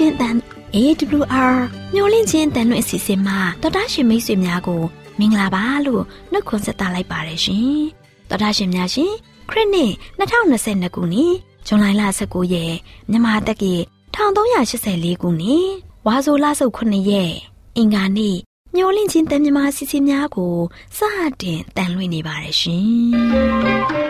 AWR မျော်လင့်ခြင်းအတန် AWR မျော်လင့်ခြင်းအတန်လွင့်အစီအစဉ်မှာတော်တာရှင်မိတ်ဆွေများကိုမင်္ဂလာပါလို့နှုတ်ခွန်းဆက်သလိုက်ပါတယ်ရှင်တော်တာရှင်များရှင်ခရစ်နှစ်2022ခုနှစ်ဇွန်လ19ရက်မြန်မာတက္ကီ1384ခုနှစ်ဝါဆိုလဆုပ်9ရက်အင်္ဂါနေ့မျော်လင့်ခြင်းတန်မြမာစီစီများကိုစတင်တန်လွှင့်နေပါတယ်ရှင်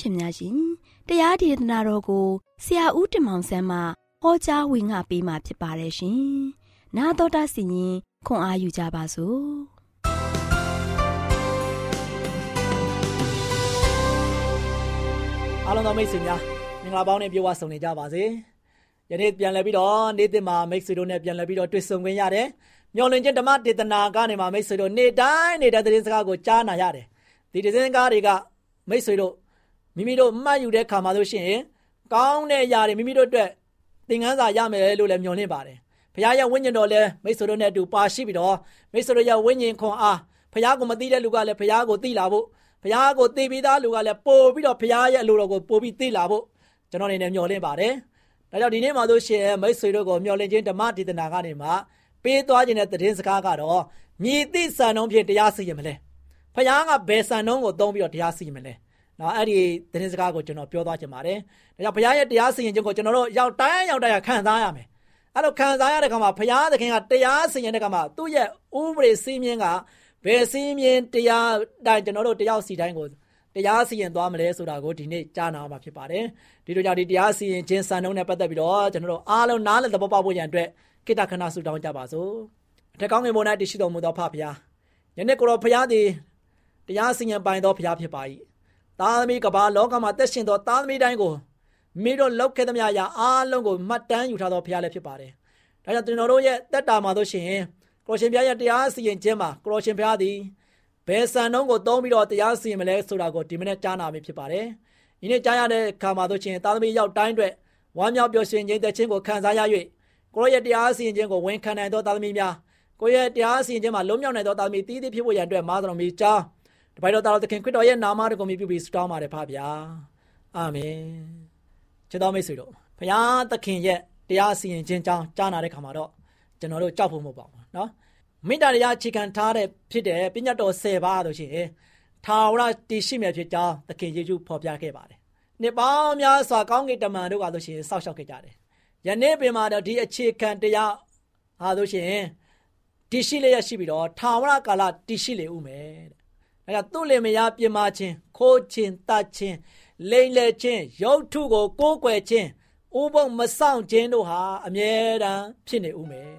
ရှင်များရှင်တရားဒေသနာတော်ကိုဆရာဦးတင်မောင်ဆန်းမှဟောကြားဝင်ငါပေးมาဖြစ်ပါတယ်ရှင်။나တော်တာစီရင်ခွန်အားယူကြပါစို့။အားလုံးသောမိတ်ဆွေများမင်္ဂလာပေါင်းနဲ့ပြေဝဆုံနေကြပါစေ။ယနေ့ပြန်လည်ပြီးတော့နေ့တင်မှာမိတ်ဆွေတို့နဲ့ပြန်လည်ပြီးတော့တွေ့ဆုံခွင့်ရတယ်။မျော်လင့်ခြင်းဓမ္မဒေသနာကနေမှာမိတ်ဆွေတို့နေ့တိုင်းနေ့တိုင်းသတင်းစကားကိုကြားနာရတယ်။ဒီသတင်းစကားတွေကမိတ်ဆွေတို့ မိမိတို့မှတ်ယူတဲ့ခါမှာလို့ရှိရင်ကောင်းတဲ့အရာတွေမိမိတို့အတွက်သင်ခန်းစာရမယ်လို့လည်းမျှော်လင့်ပါတယ်။ဘုရားရဲ့ဝိညာဉ်တော်လည်းမိတ်ဆွေတို့နဲ့အတူပါရှိပြီးတော့မိတ်ဆွေတို့ရဲ့ဝိညာဉ်ခွန်အားဘုရားကိုမသိတဲ့လူကလည်းဘုရားကိုသိလာဖို့ဘုရားကိုသိပြီးသားလူကလည်းပို့ပြီးတော့ဘုရားရဲ့အလိုတော်ကိုပို့ပြီးသိလာဖို့ကျွန်တော်အနေနဲ့မျှော်လင့်ပါတယ်။ဒါကြောင့်ဒီနေ့မှာလို့ရှိရင်မိတ်ဆွေတို့ကိုမျှော်လင့်ခြင်းဓမ္မဒေသနာကနေမှပေးသွားခြင်းတဲ့သတင်းစကားကတော့မြည်သည့်စံနှုန်းဖြင့်တရားစီရင်မလဲ။ဘုရားကဘယ်စံနှုန်းကိုသုံးပြီးတော့တရားစီရင်မလဲ။ နော်အဲ့ဒီသတင်းစကားကိုကျွန်တော်ပြောသွားချင်ပါတယ်။ဒါကြောင့်ဘုရားရဲ့တရားစီရင်ခြင်းကိုကျွန်တော်တို့ရောက်တိုင်းရောက်တိုင်းခံစားရမယ်။အဲ့လိုခံစားရတဲ့ခါမှာဘုရားသခင်ကတရားစီရင်တဲ့ခါမှာသူ့ရဲ့ဥပဒေစည်းမျဉ်းကဘယ်စည်းမျဉ်းတရားတိုင်းကျွန်တော်တို့တရားစီတိုင်းကိုတရားစီရင်သွားမလဲဆိုတာကိုဒီနေ့ကြားနာမှာဖြစ်ပါတယ်။ဒီလိုကြောင့်ဒီတရားစီရင်ခြင်းစံနှုန်းနဲ့ပတ်သက်ပြီးတော့ကျွန်တော်တို့အားလုံးနားလည်သဘောပေါက်ဖို့ရန်အတွက်ကိတ္တခဏဆုတောင်းကြပါစို့။အထက်ကောင်းငယ်ပေါ်၌တရှိတော်မူသောဖဖရားယနေ့ကိုယ်တော်ဖရားသည်တရားစီရင်ပိုင်သောဖရားဖြစ်ပါ၏ သားသမီးကဘာလောကမှာတက်ရှင်သောသားသမီးတိုင်းကိုမိတို့လောက်ခဲ့သမျှရာအားလုံးကိုမှတ်တမ်းယူထားသောဘုရားလည်းဖြစ်ပါတယ်။ဒါကြောင့်ကျွန်တော်တို့ရဲ့တက်တာမှာတို့ရှင်ကိုရှင်ဘုရားရဲ့တရားစီရင်ခြင်းမှာကိုရှင်ဘုရားသည်ဘယ်စံနှုန်းကိုသုံးပြီးတော့တရားစီရင်မလဲဆိုတာကိုဒီမနေ့ကြားနာမိဖြစ်ပါတယ်။ဒီနေ့ကြားရတဲ့အခါမှာတို့ရှင်သားသမီးရောက်တိုင်းအတွက်ဝမ်းမြောက်ပျော်ရွှင်ခြင်းတဲ့ခြင်းကိုခံစားရ၍ကိုရဲ့တရားစီရင်ခြင်းကိုဝန်ခံနိုင်သောသားသမီးများကိုယ့်ရဲ့တရားစီရင်ခြင်းမှာလုံးမြောက်နိုင်သောတာသမီတည်တည်ဖြစ်ဖို့ရန်အတွက်မာသတော်မီကြောင်း တပိုက်တော်တာတော်သခင်ခရစ်တော်ရဲ့နာမတော်ကိုမြည်ပြီးဆုတောင်းပါတယ်ဖဗျာအာမင်ချစ်တော်မိတ်ဆွေတို့ဘုရားသခင်ရဲ့တရားစီရင်ခြင်းကြောင်းကြားနာတဲ့ခါမှာတော့ကျွန်တော်တို့ကြောက်ဖို့မဟုတ်ပါဘူးเนาะမေတ္တာတရားအခြေခံထားတဲ့ဖြစ်တဲ့ပညတ်တော်10ပါးဆိုရှင်ထာဝရတည်ရှိမြဲဖြစ်ကြောင်းသခင်ယေရှုဖော်ပြခဲ့ပါတယ်နှစ်ပေါင်းများစွာကောင်းကင်တမန်တို့ကဆိုရှင်စောက်ရှောက်ခဲ့ကြတယ်ယနေ့ပင်မှာတော့ဒီအခြေခံတရားဟာဆိုရှင်တည်ရှိလျက်ရှိပြီးတော့ထာဝရကာလတည်ရှိလေဦးမယ်တဲ့ ဒါကြောင့်သူ့လင်မယားပြင်မာခြင်းခိုးခြင်းတတ်ခြင်းလိမ့်လေခြင်းရုပ်ထုကိုကိုးကွယ်ခြင်းဥပုံမဆောင်ခြင်းတို့ဟာအမြဲတမ်းဖြစ်နေဦးမယ်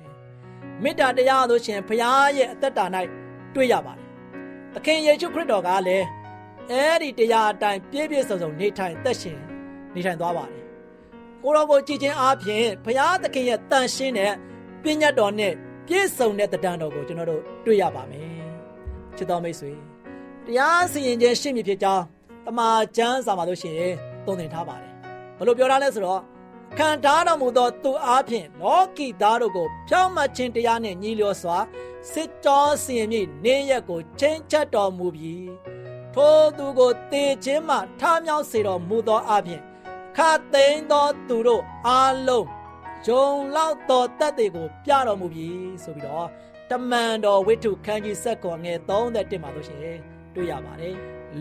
မေတ္တာတရားဆိုရှင်ဘုရားရဲ့အသက်တာ၌တွေ့ရပါတယ်သခင်ယေရှုခရစ်တော်ကလည်းအဲ့ဒီတရားအတိုင်းပြည့်ပြည့်စုံစုံနေထိုင်သက်ရှင်နေထိုင်သွားပါတယ်ကိုတော်ကိုကြည်ခြင်းအပြင်ဘုရားသခင်ရဲ့တန်ရှင်းတဲ့ပညတ်တော်နဲ့ပြည့်စုံတဲ့တဏ္ဍာတော်ကိုကျွန်တော်တို့တွေ့ရပါမယ်ချစ်တော်မိတ်ဆွေ တရားစီရင်ခြင်းရှိမည်ဖြစ်ကြောင်းတမန်ကျမ်းစာမှာလို့ရှိရင်သုံးသင်ထားပါတယ်ဘယ်လိုပြောထားလဲဆိုတော့ခံထားတော်မူသောသူအားဖြင့်လောကီသားတို့ကိုဖြောင့်မတ်ခြင်းတရားနှင့်ညီလျော်စွာစစ်တော်စီရင်မည်နေရက်ကိုချင်းချက်တော်မူပြီးထိုသူကိုတေခြင်းမှထားမြောက်စေတော်မူသောအပြင်ခတ်သိမ်းသောသူတို့အားလုံးဂျုံလောက်သောတက်တွေကို ပြတော်မူပြီးဆိုပြီးတော့တမန်တော်ဝိထုခန်းကြီးဆက်ကွန်ငယ်31မှာလို့ရှိရင် တွေ့ရပါတယ်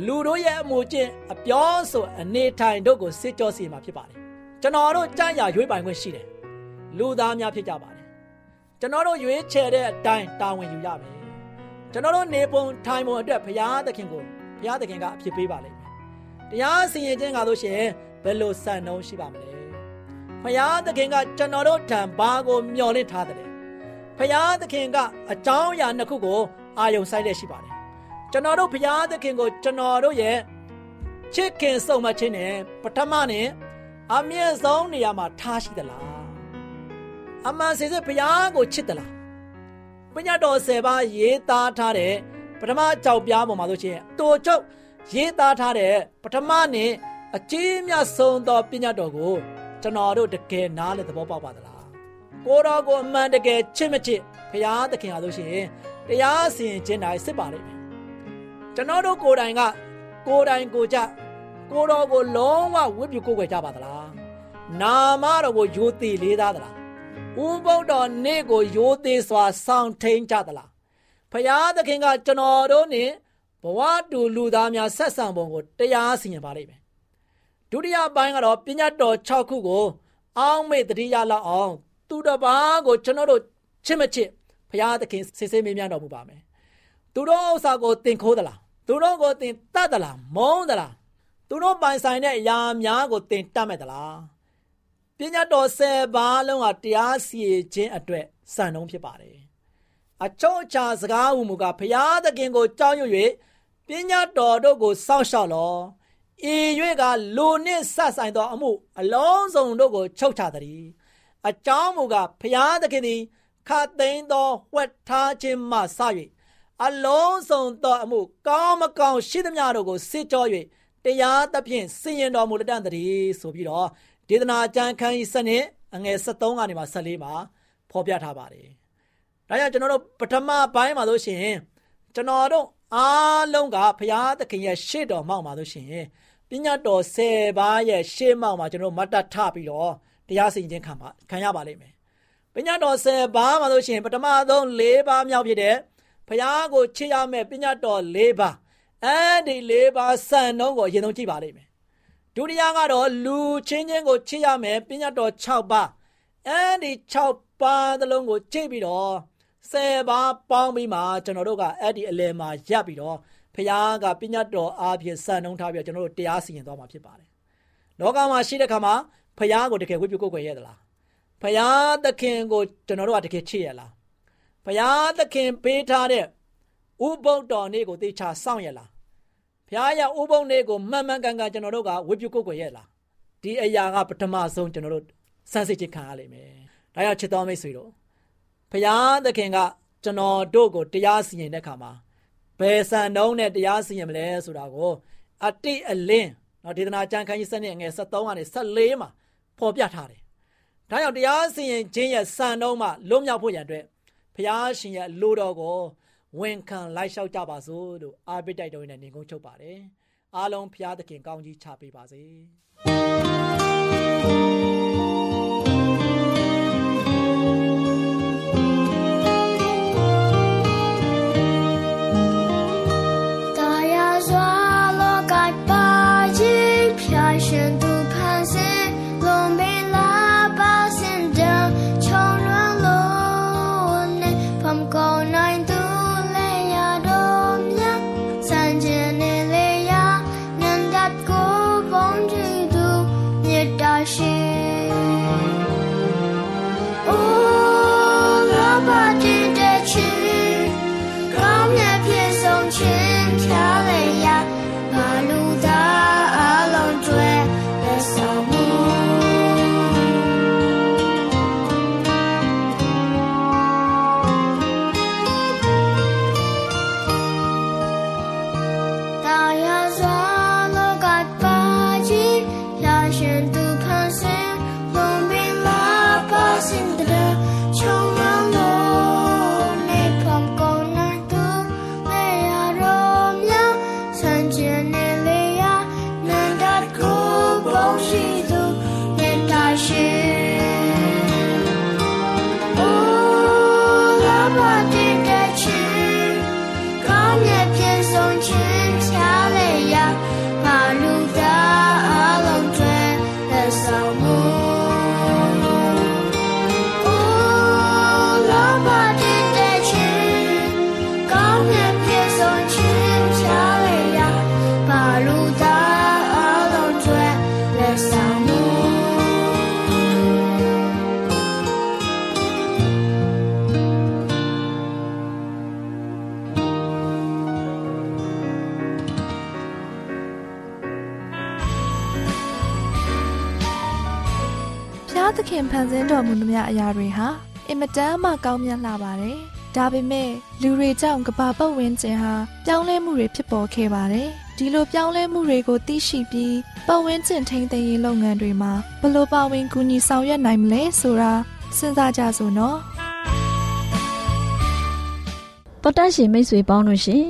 လူတို့ရဲ့အမှုချင်းအပြောဆိုအနေထိုင်တို့ကိုစစ်ကြောစီမှာဖြစ်ပါတယ်ကျွန်တော်တို့ကြံ့ရရွေးပိုင်ခွင့်ရှိတယ်လူသားများဖြစ်ကြပါတယ်ကျွန်တော်တို့ရွေးချယ်တဲ့အတိုင်းတာဝန်ယူရမယ်ကျွန်တော်တို့နေပုံထိုင်ပုံအတွက်ဘုရားသခင်ကိုဘုရားသခင်ကအဖြစ်ပေးပါလိမ့်မယ်တရားစီရင်ခြင်းကလို့ရှိရင်ဘယ်လိုစံနှုန်းရှိပါမလဲဘုရားသခင်ကကျွန်တော်တို့ထံဘာကိုမျှော်လင့်ထားတယ်ဘုရားသခင်ကအကြောင်းအရာနှစ်ခုကိုအာယုံဆိုင်လက်ရှိပါတယ် ကျွန်တော်တို့ဘုရားသခင်ကိုကျွန်တော်တို့ရဲ့ချစ်ခင်ဆုံးမခြင်းနဲ့ပထမနဲ့အမြင့်ဆုံးနေရာမှာထားရှိသလားအမှန်စစ်စစ်ဘုရားကိုချစ်သလားပညာတော်၁၀ပါးရေးသားထားတဲ့ပထမကြောက်ပြားပေါ်မှာဆိုရှင်တိုချုပ်ရေးသားထားတဲ့ပထမနဲ့အကြီးမြတ်ဆုံးသောပညာတော်ကိုကျွန်တော်တို့တကယ်နားလည်သဘောပေါက်ပါသလားကိုတော်ကိုအမှန်တကယ်ချစ်မချစ်ဘုရားသခင်ဟာဆိုရှင်တရားစီရင်ခြင်းတိုင်းစစ်ပါလိမ့်မယ် ကျွန်တော်တို့ကိုယ်တိုင်ကကိုယ်တိုင်ကိုကြကိုတော်ကိုလုံးဝဝိပုကိုယ်ွယ်ကြပါသလားနာမတော်ကိုယိုသေးလေးသားသလားဥပုဒ္တော်နေ့ကိုယိုသေးစွာဆောင်ထိန်ကြသလားဖရာသခင်ကကျွန်တော်တို့နဲ့ဘဝတူလူသားများဆက်ဆံပုံကိုတရားစီရင်ပါလိမ့်မယ်ဒုတိယပိုင်းကတော့ပညာတော်6ခုကို အောင်းမေ့တတိယလောက်အောင် သူတစ်ပါးကိုကျွန်တော်တို့ချစ်မချစ်ဖရာသခင်စစ်စစ်မေးမြန်းတော်မူပါမယ်သူတို့ဥစ္စာကိုတင်ခိုးသလား သူတို့ကိုတင်တတ်သလားမုန်းသလားသူတို့ပိုင်ဆိုင်တဲ့အရာများကိုတင်တတ်မဲ့သလားပညာတော်၁၀ပါးလုံးကတရားစီရင်ခြင်းအတွက်စံနှုန်းဖြစ်ပါတယ်အချို့အခြားစကားဟူမူကားဖရာသခင်ကိုကြောက်ရွံ့၍ပညာတော်တို့ကိုစောင့်ရှောက်လောဤ၍ကလူနှင့်ဆက်ဆိုင်သောအမှု အလုံးစုံတို့ကိုချုပ်ချသည်အကြောင်းမူကားဖရာသခင်သည်ခတ်သိမ်းသောဝက်ထားခြင်းမှစ၍ အလုံးစုံသောအမှု ကောင်းမကောင်းရှိသမျှတို့ကိုစစ်ကြော၍တရားသဖြင့်စင်ရင်တော်မူလက်တန်တည်းဆိုပြီးတော့ဒေသနာကျမ်းခန်းကြီးစနစ်အငယ်73ကနေမှ74မှာဖော်ပြထားပါတယ်။ဒါကြောင့်ကျွန်တော်တို့ပထမပိုင်းမှာလို့ရှိရင်ကျွန်တော်တို့အားလုံးကဘုရားသခင်ရဲ့ရှေ့တော်မှောက်မှာလို့ရှိရင်ပညာတော်10ပါးရဲ့ရှေ့မှောက်မှာကျွန်တော်မတ်တထပြီးတော့တရားစီရင်ခြင်းခံပါခံရပါလိမ့်မယ်။ပညာတော်10ပါးမှာလို့ရှိရင်ပထမဆုံး၄ပါးမြောက်ဖြစ်တဲ့ ဘုရားကိုချစ်ရမယ့်ပညာတော်၄ပါးအဲ့ဒီ၄ပါးစံနှုန်းကိုအရင်ဆုံးကြည့်ပါလိမ့်မယ်ဒုတိယကတော့လူချင်းချင်းကိုချစ်ရမယ်ပညာတော်6ပါးအဲ့ဒီ6ပါးသလုံးကိုကြည့်ပြီးတော့10ပါးပေါင်းပြီးမှကျွန်တော်တို့ကအဲ့ဒီအလယ်မှာရပ်ပြီးတော့ဖခင်ကပညာတော်အားဖြင့်စံနှုန်းထားပြီးကျွန်တော်တို့တရားစီရင်သွားမှာဖြစ်ပါတယ်လောကမှာရှိတဲ့ခါမှာဖခင်ကိုတကယ်ဝိပုကိုယ်ွယ်ရသလားဖခင်သခင်ကိုကျွန်တော်တို့ကတကယ်ချစ်ရလား ဖခင်သခင်ပေးထားတဲ့ဥပုပ်တော်နေ့ကိုသေချာစောင့်ရလားဘုရားရဲ့ဥပုံနေ့ကိုမှန်မှန်ကန်ကန်ကျွန်တော်တို့ကဝိပုကုတ်ကိုရဲ့လားဒီအရာကပထမဆုံးကျွန်တော်တို့စမ်းစစ်ခြင်းခံရလိမ့်မယ်ဒါကြောင့်ချစ်တော်မိတ်ဆွေတို့ဘုရားသခင်ကကျွန်တော်တို့ကိုတရားစီရင်တဲ့အခါမှာဘယ်စံနှုန်းနဲ့တရားစီရင်မလဲဆိုတာကိုအတိအလင်းနော်ဒေသနာကျမ်းခန်းကြီးစနစ်ငယ်73ကနေ74မှာဖော်ပြထားတယ်ဒါကြောင့်တရားစီရင်ခြင်းရဲ့စံနှုန်းမှာလွတ်မြောက်ဖို့ရန်အတွက်ဘ ဖျားရှင်ရဲ့လိုတော်ကိုဝန်ခံလိုက်လျှောက်ကြပါစို့လို့အားပေးတိုက်တော်နဲ့နေကုန်းချုပ်ပါတယ်အားလုံးဖျားသခင်ကောင်းကြီးချပေးပါစေ မူသမျှအရာတွေဟာအင်မတန်မှကောင်းမြတ်လာပါတယ်။ဒါပေမဲ့လူတွေကြောင့်ကဘာပတ်ဝန်းကျင်ဟာပြောင်းလဲမှုတွေဖြစ်ပေါ်ခဲ့ပါတယ်။ဒီလိုပြောင်းလဲမှုတွေကိုသိရှိပြီးပတ်ဝန်းကျင်ထိန်းသိမ်းရေးလုပ်ငန်းတွေမှာဘယ်လိုပါဝင်ကူညီဆောင်ရွက်နိုင်မလဲဆိုတာစဉ်းစားကြစို့နော်။တော်တရှင်မိတ်ဆွေပေါင်းလို့ရှင်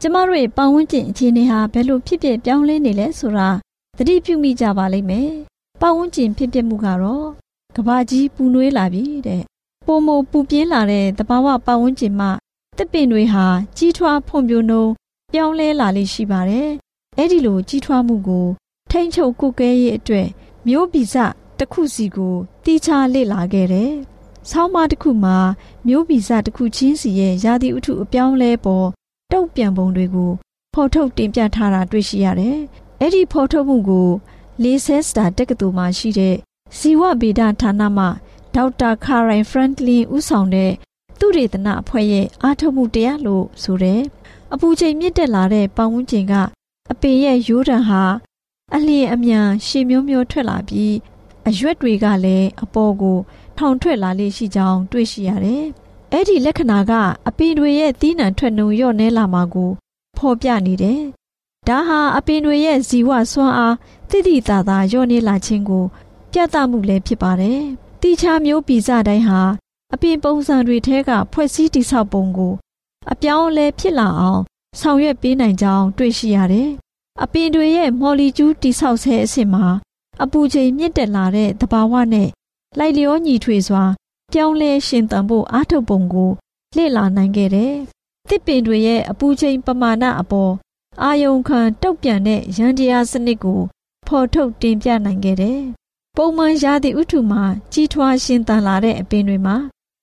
ကျမတို့ရဲ့ပတ်ဝန်းကျင်အခြေအနေဟာဘယ်လိုဖြစ်ဖြစ်ပြောင်းလဲနေလဲဆိုတာသတိပြုမိကြပါလိမ့်မယ်။ပတ်ဝန်းကျင်ဖြစ်ပျက်မှုကတော့ ကဘာကြီးပူနွေးလာပြီတဲ့ပုံမပူပြင်းလာတဲ့တဘာဝပတ်ဝန်းကျင်မှာတစ်ပင်တွေဟာကြီးထွားဖွံ့ဖြိုးနှုံပြောင်းလဲလာလိမ့်ရှိပါတယ်အဲ့ဒီလိုကြီးထွားမှုကို ထိမ့်ချုပ်ကုကဲရေးအတွက်မျိုးဗီဇတစ်ခုစီကိုတီးခြားလေ့လာခဲ့တယ်ဆောင်းပါးတစ်ခုမှာမျိုးဗီဇတစ်ခုချင်းစီရဲ့ရာသီဥတုအပြောင်းလဲပေါ်တုံ့ပြန်ပုံတွေကိုဖော်ထုတ်တင်ပြထားတာတွေ့ရှိရတယ်။အဲ့ဒီဖော်ထုတ်မှုကိုလေးဆဲစတာတက္ကသိုလ်မှာရှိတဲ့ ဇီဝဗေဒဌာနမှဒေါက်တာခါရိုင်ဖရန့်ကလင်ဦးဆောင်တဲ့သူရေတနာအဖွဲ့ရဲ့အားထုတ်မှုတရားလို့ဆိုတဲ့အပူချိန်မြင့်တက်လာတဲ့ပတ်ဝန်းကျင်ကအပေရဲ့ရိုးတံဟာအလျင်အမြန်ရှည်မျိုးမျိုးထွက်လာပြီးအရွက်တွေကလည်းအပေါ်ကိုထောင်ထွက်လာလေရှိကြောင်းတွေ့ရှိရတယ်။အဲ့ဒီလက္ခဏာကအပင်တွေရဲ့သီးနှံထွက်နှုံလျော့နေလာမှာကိုဖော်ပြနေတယ်။ဒါဟာအပင်တွေရဲ့ဇီဝစွမ်းအားတိတိတသာလျော့နေလာခြင်းကို ပြသမှုလည်းဖြစ်ပါတယ်။တီချာမျိုးပြည်စတိုင်းဟာအပြင်ပုံစံတွေထဲကဖွဲ့စည်းတည်ဆောက်ပုံကိုအပြောင်းအလဲဖြစ်လာအောင်ဆောင်ရွက်ပေးနိုင်ကြောင်းတွေ့ရှိရတယ်။အပင်တွေရဲ့မော်လီကျူးတည်ဆောက်ဆဲအဆင့်မှာအပူချိန်မြင့်တက်လာတဲ့သဘာဝနဲ့လိုက်လျောညီထွေစွာ ပြောင်းလဲရှင်သန်ဖို့အားထုတ်ပုံကိုလေ့လာနိုင်ခဲ့တယ်။တစ်ပင်တွေရဲ့အပူချိန်ပမာဏအပေါ်အာယုံခံတုတ်ပြန်တဲ့ရန်တရားစနစ်ကိုဖော်ထုတ်တင်ပြနိုင်ခဲ့တယ် ပုံမှန်ရာသီဥတုမှာကြီးထွားရှင်သန်လာတဲ့အပင်တွေမှာ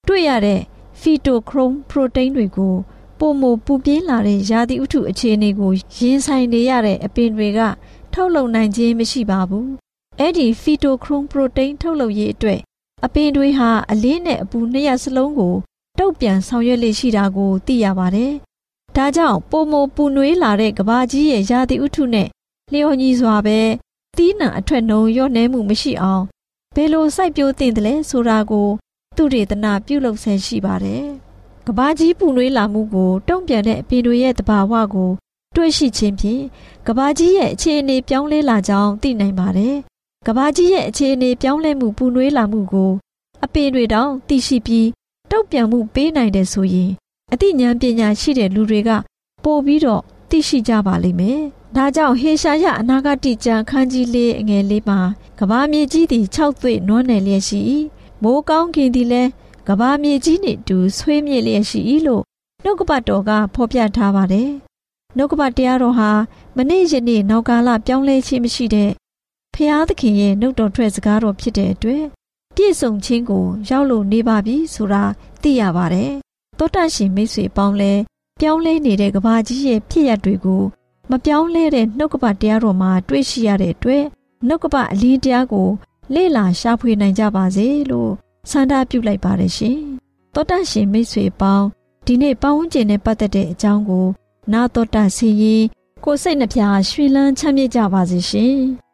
တွေ့ရတဲ့ဖီတိုခရုမ်ပရိုတိန်းတွေကိုပုံမပူပြင်းလာတဲ့ရာသီဥတုအခြေအနေကိုရင်ဆိုင်နေရတဲ့အပင်တွေက ထုတ်လုပ်နိုင်ခြင်းမရှိပါဘူး။အဲ့ဒီဖီတိုခရုမ်ပရိုတိန်းထုတ်လုပ်ရေးအတွက်အပင်တွေဟာအလင်းနဲ့အပူနှစ်ရပ်စလုံးကိုတုတ်ပြန်ဆောင်ရွက်လေ့ရှိတာကိုသိရပါတယ်။ဒါကြောင့်ပုံမပူနွေးလာတဲ့ကဘာကြီးရဲ့ရာသီဥတုနဲ့လျော်ညီစွာပဲ တီးနှံအထွက်နှုံရော့နှဲမှုမရှိအောင်ဘယ်လိုစိုက်ပျိုးသင့်တယ်လဲဆိုတာကို သူရေတနာပြုလုပ်ဆဲရှိပါတယ်။ကဘာကြီးပူနွေးလာမှုကို တုံ့ပြန်တဲ့အပင်တွေရဲ့တဘာဝကို တွေ့ရှိခြင်းဖြင့်ကဘာကြီးရဲ့အခြေအနေပြောင်းလဲလာကြောင်းသိနိုင်ပါတယ်။ကဘာကြီးရဲ့အခြေအနေပြောင်းလဲမှုပူနွေးလာမှုကို အပင်တွေတောင်သိရှိပြီးတုတ်ပြန်မှုပေးနိုင်တယ်ဆိုရင်အသိဉာဏ်ပညာရှိတဲ့လူတွေကပို့ပြီးတော့ သိရှိကြပါလိမ့်မယ်။ဒါကြောင့်ဟေရှာယအနာဂတိကျမ်းခန်းကြီးလေးအငယ်လေးမှာကဘာမြေကြီးသည်6သွေ့နွမ်းနယ်လျက်ရှိ၏။မိုးကောင်းကင်သည်လည်းကဘာမြေကြီးနှင့်တူဆွေးမြေ့လျက်ရှိ၏လို့နှုတ်ကပတ်တော်ကဖော်ပြထားပါတယ်။နှုတ်ကပတ်တရားတော်ဟာမနေ့ယနေ့နောက်ကာလပြောင်းလဲခြင်းမရှိတဲ့ဖျားသခင်ရဲ့နှုတ်တော်ထွက်စကားတော်ဖြစ်တဲ့အတွက်ပြည့်စုံခြင်းကိုရောက်လို့နေပါပြီဆိုတာသိရပါတယ်။သောတရှင်မိတ်ဆွေပေါင်းလဲ ပြောင်းလဲနေတဲ့ကဘာကြီးရဲ့ဖြစ်ရပ်တွေကိုမပြောင်းလဲတဲ့နှုတ်ကပတ်တရားတော်မှာတွေ့ရှိရတဲ့အတွက်နှုတ်ကပတ်အလင်းတရားကိုလေ့လာရှာဖွေနိုင်ကြပါစေလို့ဆန္ဒပြုလိုက်ပါတယ်ရှင်။သောတရှင်မိတ်ဆွေပေါင်းဒီနေ့ပတ်ဝန်းကျင်နဲ့ပတ်သက်တဲ့အကြောင်းကို နာတော်တာစီရင်ကိုစိတ်နှပြရွှင်လန်းချမ်းမြေ့ကြပါစေရှင်။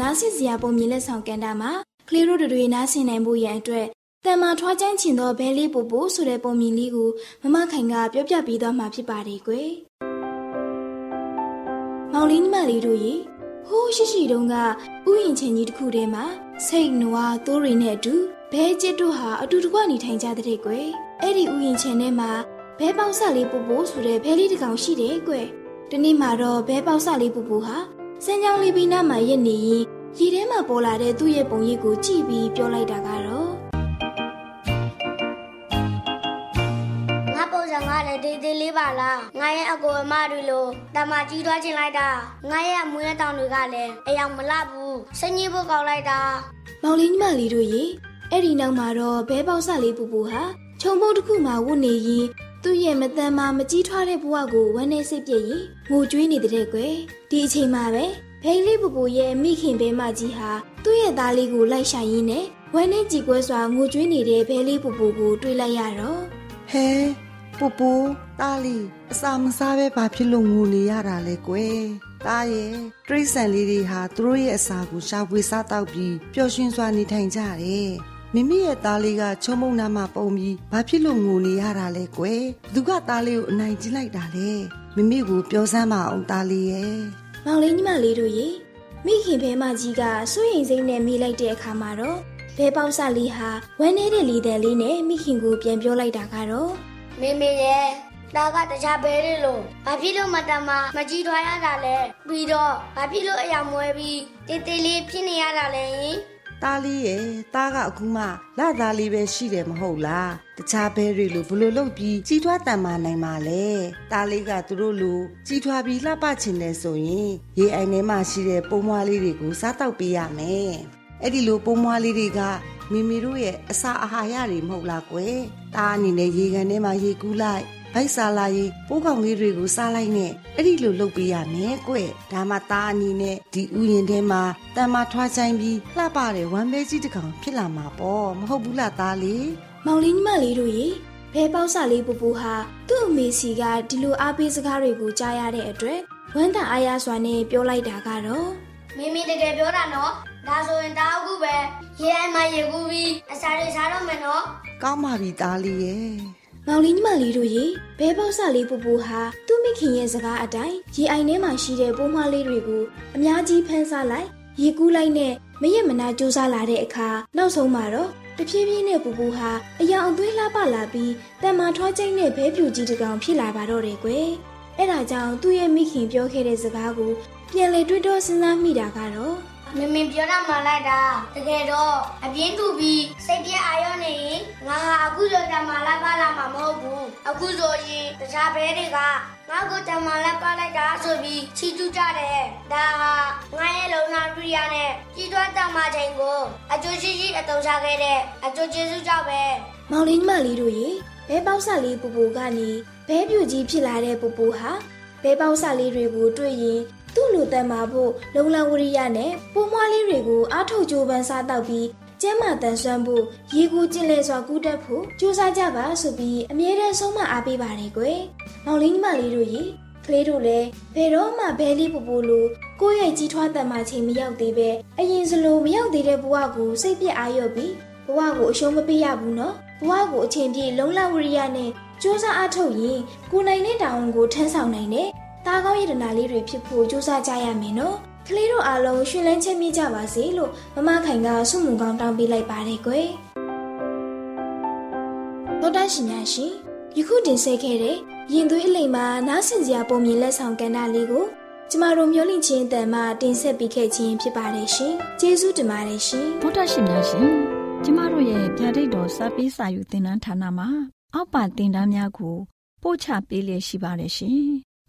နားဆင်စရာပုံမြင်လက်ဆောင်ကန်တာမှာကလေးတို့တွေနားဆင်နိုင်ဖို့ရန်အတွက်တန်မာထွားချမ်းချင်သောဘဲလေးပူပူဆိုတဲ့ပုံမြင်လေးကိုမမခိုင်ကပြောပြပေးသွားမှာဖြစ်ပါတယ်ကွယ်။မောင်လေးညီမလေးတို့ရေဟိုးရှိရှိတုန်းကဥယျာဉ်ချင်းကြီးတစ်ခုထဲမှာစိတ်နွားသိုးတွေနဲ့အတူဘဲကျစ်တို့ဟာအတူတကွနေထိုင်ကြတဲ့ကွယ်။အဲ့ဒီဥယျာဉ်ချင်းထဲမှာဘဲပေါက်ဆလေးပူပူဆိုတဲ့ဘဲလေးတစ်ကောင်ရှိတယ်ကွယ်။ဒီနေ့မှာတော့ဘဲပေါက်ဆလေးပူပူဟာ စမ်းကြောင်းလေးပြီးနားမှာရက်နေရင်ရေထဲမှာပေါ်လာတဲ့သူ့ရဲ့ပုံရိပ်ကိုကြည့်ပြီးပြောလိုက်တာကတော့ငါပုံစံငါလည်းဒေးသေးလေးပါလားငါရဲ့အကိုအမတွေလိုတမကြီးသွားချင်လိုက်တာငါရဲ့အမွေးတောင်တွေကလည်းအယောင်မလှဘူးစင်ကြီးဖို့ကောက်လိုက်တာမောင်လေးညီမလေးတို့ရေအဲ့ဒီနောက်မှာတော့ဘဲပေါက်ဆလေးပူပူဟာခြုံပုံတစ်ခုမှဝတ်နေရင် သူ့ရဲ့မတန်မာမကြီးထွားတဲ့ဘဝကိုဝမ်းနေစိတ်ပြည့်ရင်ငိုကြွေးနေတဲ့ကွယ်ဒီအချိန်မှာပဲဘိန်းလေးပူပူရဲ့မိခင်ဘဲမကြီးဟာသူ့ရဲ့သားလေးကိုလိုက်ရှာရင်းနဲ့ဝမ်းနေကြည်ကွဲစွာငိုကြွေးနေတဲ့ဘဲလေးပူပူကိုတွေ့လိုက်ရတော့ဟဲပူပူတားလီအစာမစားပဲဘာဖြစ်လို့ငိုနေရတာလဲကွယ်တားရဲ့တရိษံလေးတွေဟာသူတို့ရဲ့အစာကိုရှာဖွေစားတောက်ပြီးပျော်ရွှင်စွာနေထိုင်ကြတယ် မိမိရဲ့သားလေးကချုံမုံနာမှာပုံပြီးဘာဖြစ်လို့ငိုနေရတာလဲကွယ်သူကသားလေးကိုအနိုင်ကျင့်လိုက်တာလေမိမိကိုပြောစမ်းမအောင်သားလေးရဲ့မောင်လေးညီမလေးတို့ရေမိခင်ဘဲမကြီးကစိုးရင်စိမ့်နဲ့မိလိုက်တဲ့အခါမှာတော့ဘဲပေါက်ဆလေးဟာဝမ်းနေတဲ့လီတန်လေးနဲ့မိခင်ကိုပြန်ပြောလိုက်တာကတော့မေမေရဲ့ဒါကတခြားဘဲလေးလို့ဘာဖြစ်လို့မတမမကြီးထွားရတာလဲပြီးတော့ဘာဖြစ်လို့အယောင်မွဲပြီးတေးသေးလေးဖြစ်နေရတာလဲဟင် တားလေးရဲ့တားကအခုမှလာသားလေးပဲရှိတယ်မဟုတ်လားတခြားဘဲတွေလိုဘလို့လုပ်ပြီးကြီးထွားတန်မာနိုင်ပါလေတားလေးကသူတို့လိုကြီးထွားပြီးလှပချင်တယ်ဆိုရင်ရေအိုင်ထဲမှာရှိတဲ့ပုံမွားလေးတွေကိုစားတောက်ပေးရမယ်အဲ့ဒီလိုပုံမွားလေးတွေကမိမိတို့ရဲ့အစာအာဟာရတွေမဟုတ်လားကွယ်တားအနေနဲ့ရေကန်ထဲမှာရေကူးလိုက် ဗိုက်စားလာရေးပိုးကောင်လေးတွေကိုစားလိုက်နဲ့အဲ့ဒီလိုလုပ်ပေးရမယ်ကွဒါမှသားအနေနဲ့ဒီဥယျင်ထဲမှာတန်မာထွားချိုင်းပြီးလှပတဲ့ဝမ်းပဲကြီးတစ်ကောင်ဖြစ်လာမှာပေါ့မဟုတ်ဘူးလားသားလေးမောင်လေးညီမလေးတို့ရေဘဲပေါက်ဆလေးပူပူဟာသူ့အမေစီကဒီလိုအားပေးစကားတွေကိုကြားရတဲ့အတွက်ဝမ်းသာအားရစွာနဲ့ပြောလိုက်တာကတော့မေမေတကယ်ပြောတာနော်ဒါဆိုရင်တားအခုပဲရေအိုင်မှာရေကူးပြီးအစာတွေစားတော့မယ်နော်ကောင်းပါပြီသားလေးရဲ့ မောင်လေးညီမလေးတို့ရေဘဲပေါက်ဆလေးပူပူဟာသူ့မိခင်ရဲ့စကားအတိုင်းရေအိုင်ထဲမှာရှိတဲ့ပိုးမွှားလေးတွေကိုအများကြီးဖမ်းဆလိုက်ရေကူးလိုက်နဲ့မရက်မနာကြိုးစားလာတဲ့အခါနောက်ဆုံးမှာတော့တဖြည်းဖြည်းနဲ့ပူပူဟာအယောင်အသွေးလှပလာပြီးတန်မာထွားကျိတ်နဲ့ဘဲပြူကြီးတစ်ကောင်ဖြစ်လာပါတော့တယ်ကွယ်အဲ့ဒါကြောင့်သူ့ရဲ့မိခင်ပြောခဲ့တဲ့စကားကိုပြန်လေတွေးတောစဉ်းစားမိတာကတော့ မင်းမင်းပြောတာမှလိုက်တာတကယ်တော့အပြင်းထူပြီးစိတ်ပြည့်အာရုံနေရင်ငါဟာအခုလိုတမလာပါလာမှာမဟုတ်ဘူးအခုဆိုရင်တခြားဘဲတွေကငါ့ကိုတမလာပါလိုက်တာဆိုပြီးချီးကျူးကြတယ်ဒါဟာငါရဲ့လုံနာရိယာနဲ့ကြီးတွားတမချိန်ကိုအကျိုးရှိရှိအတုံးချခဲ့တဲ့အကျိုးကျေးဇူးကြောင့်ပဲမောင်လေးညီမလေးတို့ရေဘဲပေါက်ဆလေးပူပူကနေဘဲပြူကြီးဖြစ်လာတဲ့ပူပူဟာဘဲပေါက်ဆလေးတွေကိုတွေ့ရင် သူ့လူတန်မာဖို့လုံလဝရိယနဲ့ပိုးမွှားလေးတွေကိုအားထုတ်ကြိုးပမ်းစားတောက်ပြီးကျမ်းမာတန်ဆွမ်းဖို့ရေကူကျင်လဲစွာကူးတက်ဖို့ကြိုးစားကြပါဆိုပြီးအမြဲတမ်းဆုံးမအားပေးပါတယ်ကွယ်။မောင်လေးညီမလေးတို့ရေကလေးတို့လည်းဘယ်တော့မှဘဲလေးပူပူလိုကိုယ့်ရဲ့ကြီးထွားတန်မာချိန်မရောက်သေးပဲအရင်စလိုမရောက်သေးတဲ့ဘဝကိုစိတ်ပြည့်အာရုံပြီးဘဝကိုအရှုံးမပေးရဘူးနော်ဘဝကိုအချိန်ပြည့်လုံလဝရိယနဲ့စူးစမ်းအားထုတ်ရင်ကိုယ်နိုင်တဲ့တောင်းကိုထမ်းဆောင်နိုင်တဲ့ တာကောင်းရတနာလေးတွေဖြစ်ဖို့ကြိုးစားကြရမယ်နော်ကလေးတို့အားလုံးရှင်လန်းချမ်းမြေ့ကြပါစေလို့မမခိုင်ကဆုမွန်ကောင်းတောင်းပေးလိုက်ပါတယ်ကွယ်တော်တရှင်များရှင်ယခုတင်ဆက်ခဲ့တဲ့ရင်သွေးအလိမ်မှာနားဆင်စရာပုံမြင်လက်ဆောင်ကဏ္ဍလေးကိုကျမတို့မျိုးလင့်ချင်းအတန်မှတင်ဆက်ပေးခဲ့ခြင်းဖြစ်ပါတယ်ရှင်ကျေးဇူးတင်ပါတယ်ရှင်ဗုဒ္ဓရှင်များရှင်ကျမတို့ရဲ့ဗျာဒိတ်တော်စပေးစာယူသင်တန်းဌာနမှာအောက်ပါသင်တန်းများကိုပို့ချပေးလျက်ရှိပါတယ်ရှင်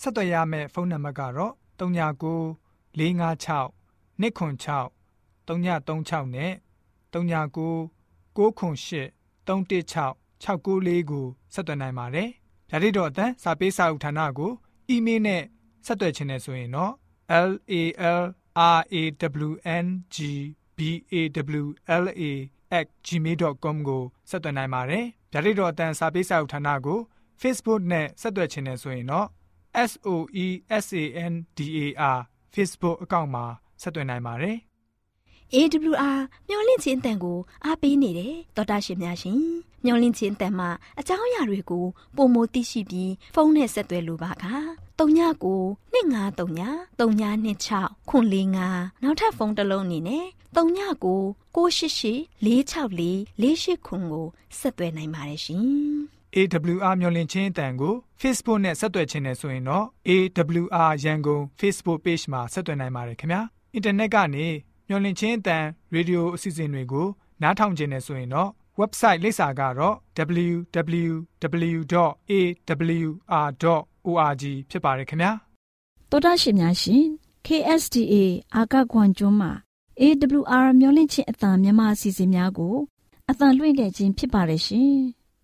ဆက်သွယ်ရမယ့်ဖုန်းနံပါတ်ကတော့39 656 296 336နဲ့39 98 316 694ကိုဆက်သွင်းနိုင်ပါတယ်။ဒါ့အပြင်တော့အတန်းစာပေးစာဥထာဏာကိုအီးမေးလ်နဲ့ဆက်သွယ်ခြင်းနဲ့ဆိုရင်တော့ l a l r a w n g b a w l a @gmail.com ကိုဆက်သွင်းနိုင်ပါတယ်။ဒါ့အပြင်တော့အတန်းစာပေးစာဥထာဏာကို Facebook နဲ့ဆက်သွယ်ခြင်းနဲ့ဆိုရင်တော့ SOESANDAR Facebook အကောင့်မှာဆက်သွင်းနိုင်ပါတယ်။ AWR မျော်လင့်ခြင်းတန်ကိုအားပေးနေတယ်တော်တာရှင်များရှင်မျော်လင့်ခြင်းတန်မှာအကြောင်းအရာတွေကိုပုံမသိရှိပြီးဖုန်းနဲ့ဆက်သွယ်လိုပါက39ကို2939 3926ခွန်45နောက်ထပ်ဖုန်းတစ်လုံးအနေနဲ့39ကို688 664 48ခွန်ကိုဆက်သွယ်နိုင်ပါတယ်ရှင် AWR မျော်လင့်ခြင်းအတန်ကို Facebook နဲ့ဆက်သွယ်ခြင်းနဲ့ဆိုရင်တော့ AWR ရန်ကုန် Facebook Page မှာဆက်သွယ်နိုင်ပါတယ်ခင်ဗျာအင်တာနက်ကနေမျော်လင့်ခြင်းအတန်ရေဒီယိုအစီအစဉ်တွေကိုနားထောင်ခြင်းနဲ့ဆိုရင်တော့ website လိပ်စာကတော့ www.awr.org ဖြစ်ပါတယ်ခင်ဗျာတော်တာရှင်များရှင် KSTA အာကခွန်ကျွန်းမှာ AWR မျိုးလင့်ချင်းအတံမြန်မာအစီအစဉ်များကိုအတံလွှင့်ခဲ့ခြင်းဖြစ်ပါတယ်ရှင်